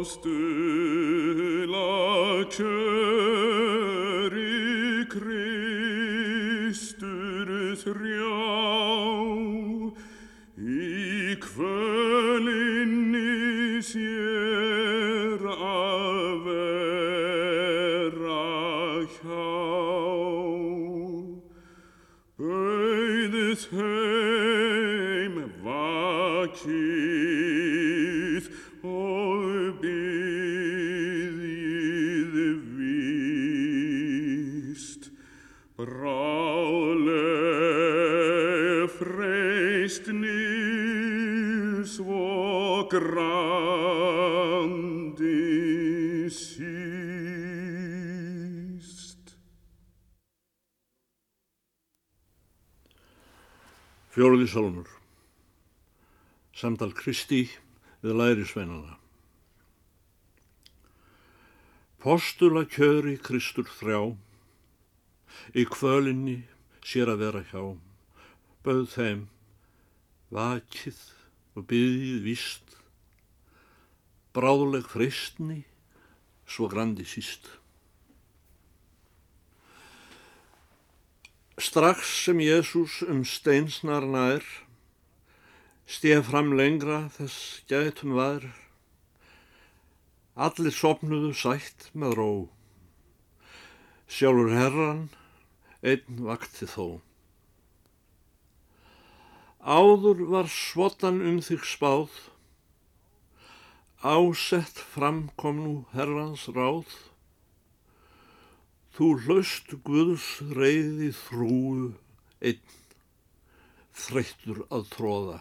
postula kjöri Kristur þrjá í kvölinni sér að vera hjá Bauðið heim vakið grandi síst. Fjóruði sálmur. Samtal Kristi við lærisveinana. Postula kjöri Kristur þrjá, í kvölinni sér að vera hjá, bauð þeim vakið og byggðið víst, bráðuleg freistni, svo grandi síst. Strax sem Jésús um steinsnar nær, stef fram lengra þess gætum var, allir sopnuðu sætt með ró. Sjálfur herran, einn vakti þó. Áður var svotan um þig spáð, ásett fram kom nú herrans ráð, Þú hlaust Guðs reyði þrúu einn, þreyttur að tróða,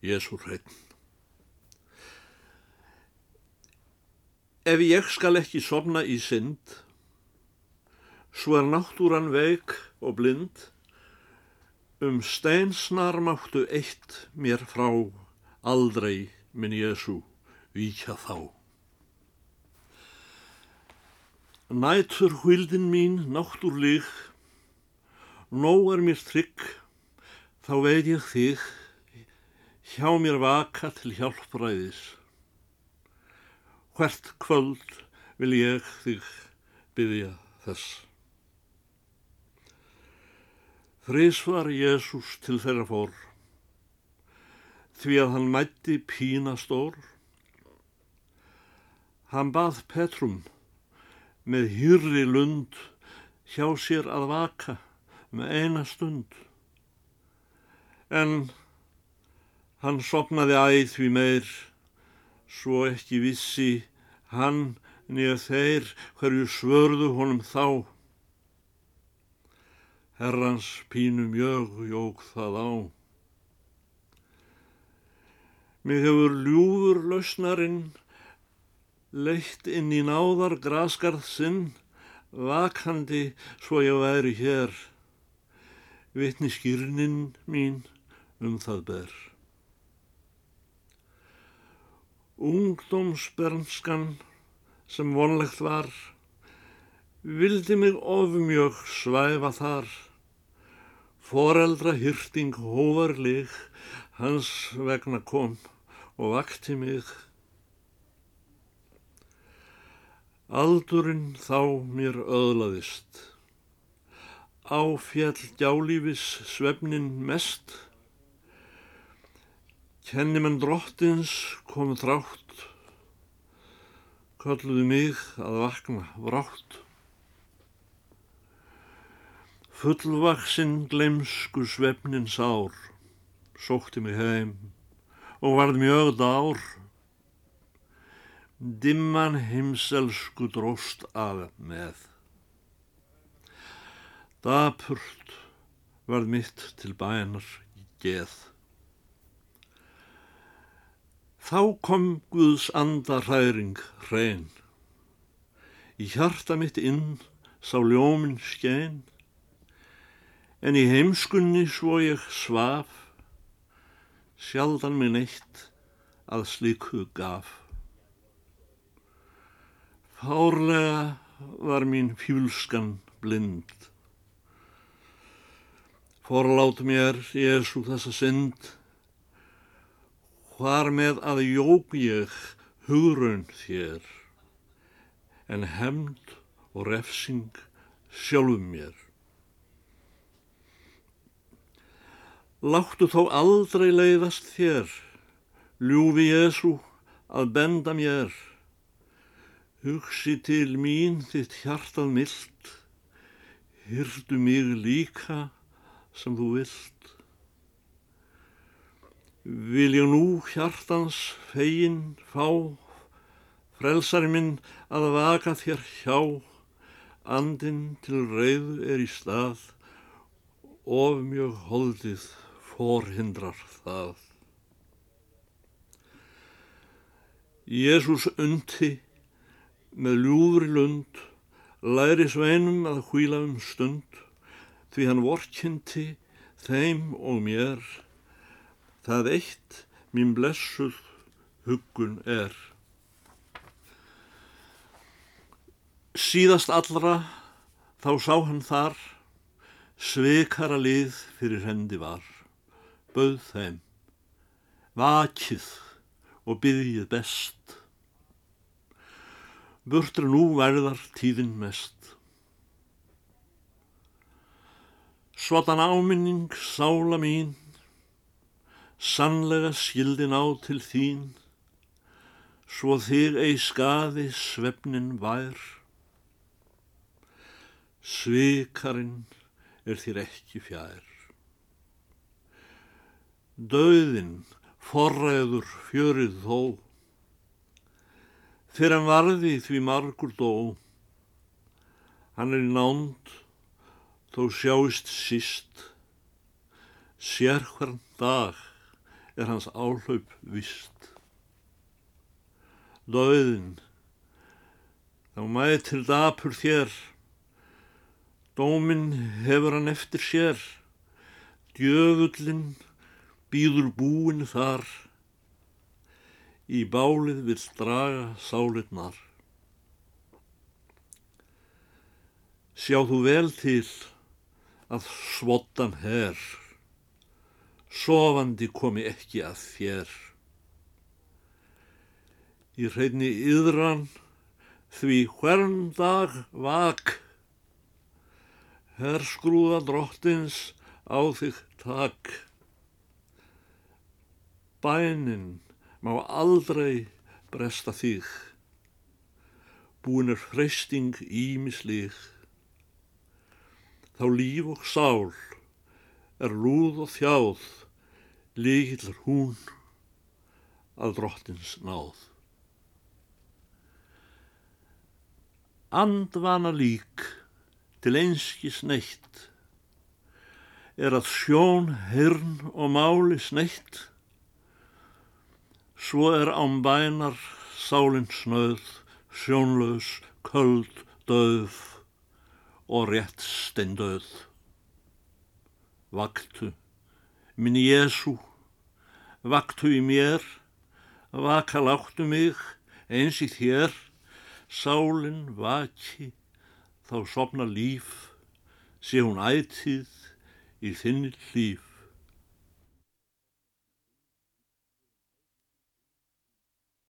Jésu hreinn. Ef ég skal ekki sopna í synd, svo er náttúran veik og blind, um steinsnar máttu eitt mér frá, aldrei minn Jésu víkja þá. Nætur hvildin mín náttúrlík, nóg er mér trygg, þá veit ég þig, hjá mér vaka til hjálpræðis. Hvert kvöld vil ég þig byggja þess. Þrísvar Jésús til þeirra fór, því að hann mætti pína stór. Hann bað Petrum, með hýrri lund hjá sér að vaka með eina stund. En hann sopnaði æð því meir, svo ekki vissi hann nýja þeir hverju svörðu honum þá. Herrans pínu mjög jók það á. Mig hefur ljúfur lausnarinn leitt inn í náðar graskarð sinn, vakandi svo ég væri hér, vitni skýrnin mín um það ber. Ungdómsbernskan sem vonlegt var, vildi mig ofmjög svæfa þar, foreldra hyrting hóvarlig hans vegna kom og vakti mig Aldurinn þá mér öðlaðist, á fjall gjálífis svefnin mest, kennimenn drottins komu þrátt, kölluðu mig að vakna vrátt. Fullvaksinn glemsku svefnin sár, sótti mig heim og varð mjög dár, dimman heimselsku dróst af með. Dapurt varð mitt til bænar í geð. Þá kom Guðs andarhæring hrein. Í hjarta mitt inn sá ljóminn skein, en í heimskunni svo ég svaf, sjaldan minn eitt að slíku gaf. Hárlega var mín fjúlskan blind. Forlát mér, Jésu, þessa synd, hvar með að jók ég hugraun þér, en hemd og refsing sjálfum mér. Láttu þó aldrei leiðast þér, ljúfi Jésu, að benda mér. Hugsi til mín þitt hjartað myllt, hyrdu mig líka sem þú vilt. Vil ég nú hjartans fegin fá, frelsari minn að vaka þér hjá, andin til reyðu er í stað, of mjög holdið forhindrar það. Jésús undi með ljúfri lund, læri sveinum að hvíla um stund, því hann vorkynnti þeim og mér, það eitt mín blessuð huggun er. Síðast allra þá sá hann þar, sveikara lið fyrir hendi var bauð þeim, vakið og byggið best. Burtur nú verðar tíðin mest. Svotan áminning sála mín, sannlega skildin á til þín, svo þig ei skaði svefnin vær. Svikarinn er þér ekki fjær. Dauðin forræður fjörið þó, fyrir hann varði því margur dó. Hann er nánd, þó sjáist síst, sér hvern dag er hans áhlaup vist. Dauðin, þá mætir dapur þér, dómin hefur hann eftir sér, djöfullin, býður búin þar, í bálið vil draga sálinnar. Sjá þú vel til að svottan herr, sofandi komi ekki að þér. Í hreinni yðran því hvern dag vak, herr skrúða drottins á þig takk. Bænin má aldrei bresta þig, búin er hreisting ímislík. Þá líf og sál er lúð og þjáð, líkillar hún að drottins náð. Andvana lík til einskis neitt er að sjón, hirn og máli sneitt Svo er án bænar sálinn snöð, sjónlaus, köld, döð og rétt steindöð. Vaktu, minn Jésu, vaktu í mér, vaka láttu mig eins í þér, sálinn vaki, þá sopna líf, sé hún ætið í þinni líf.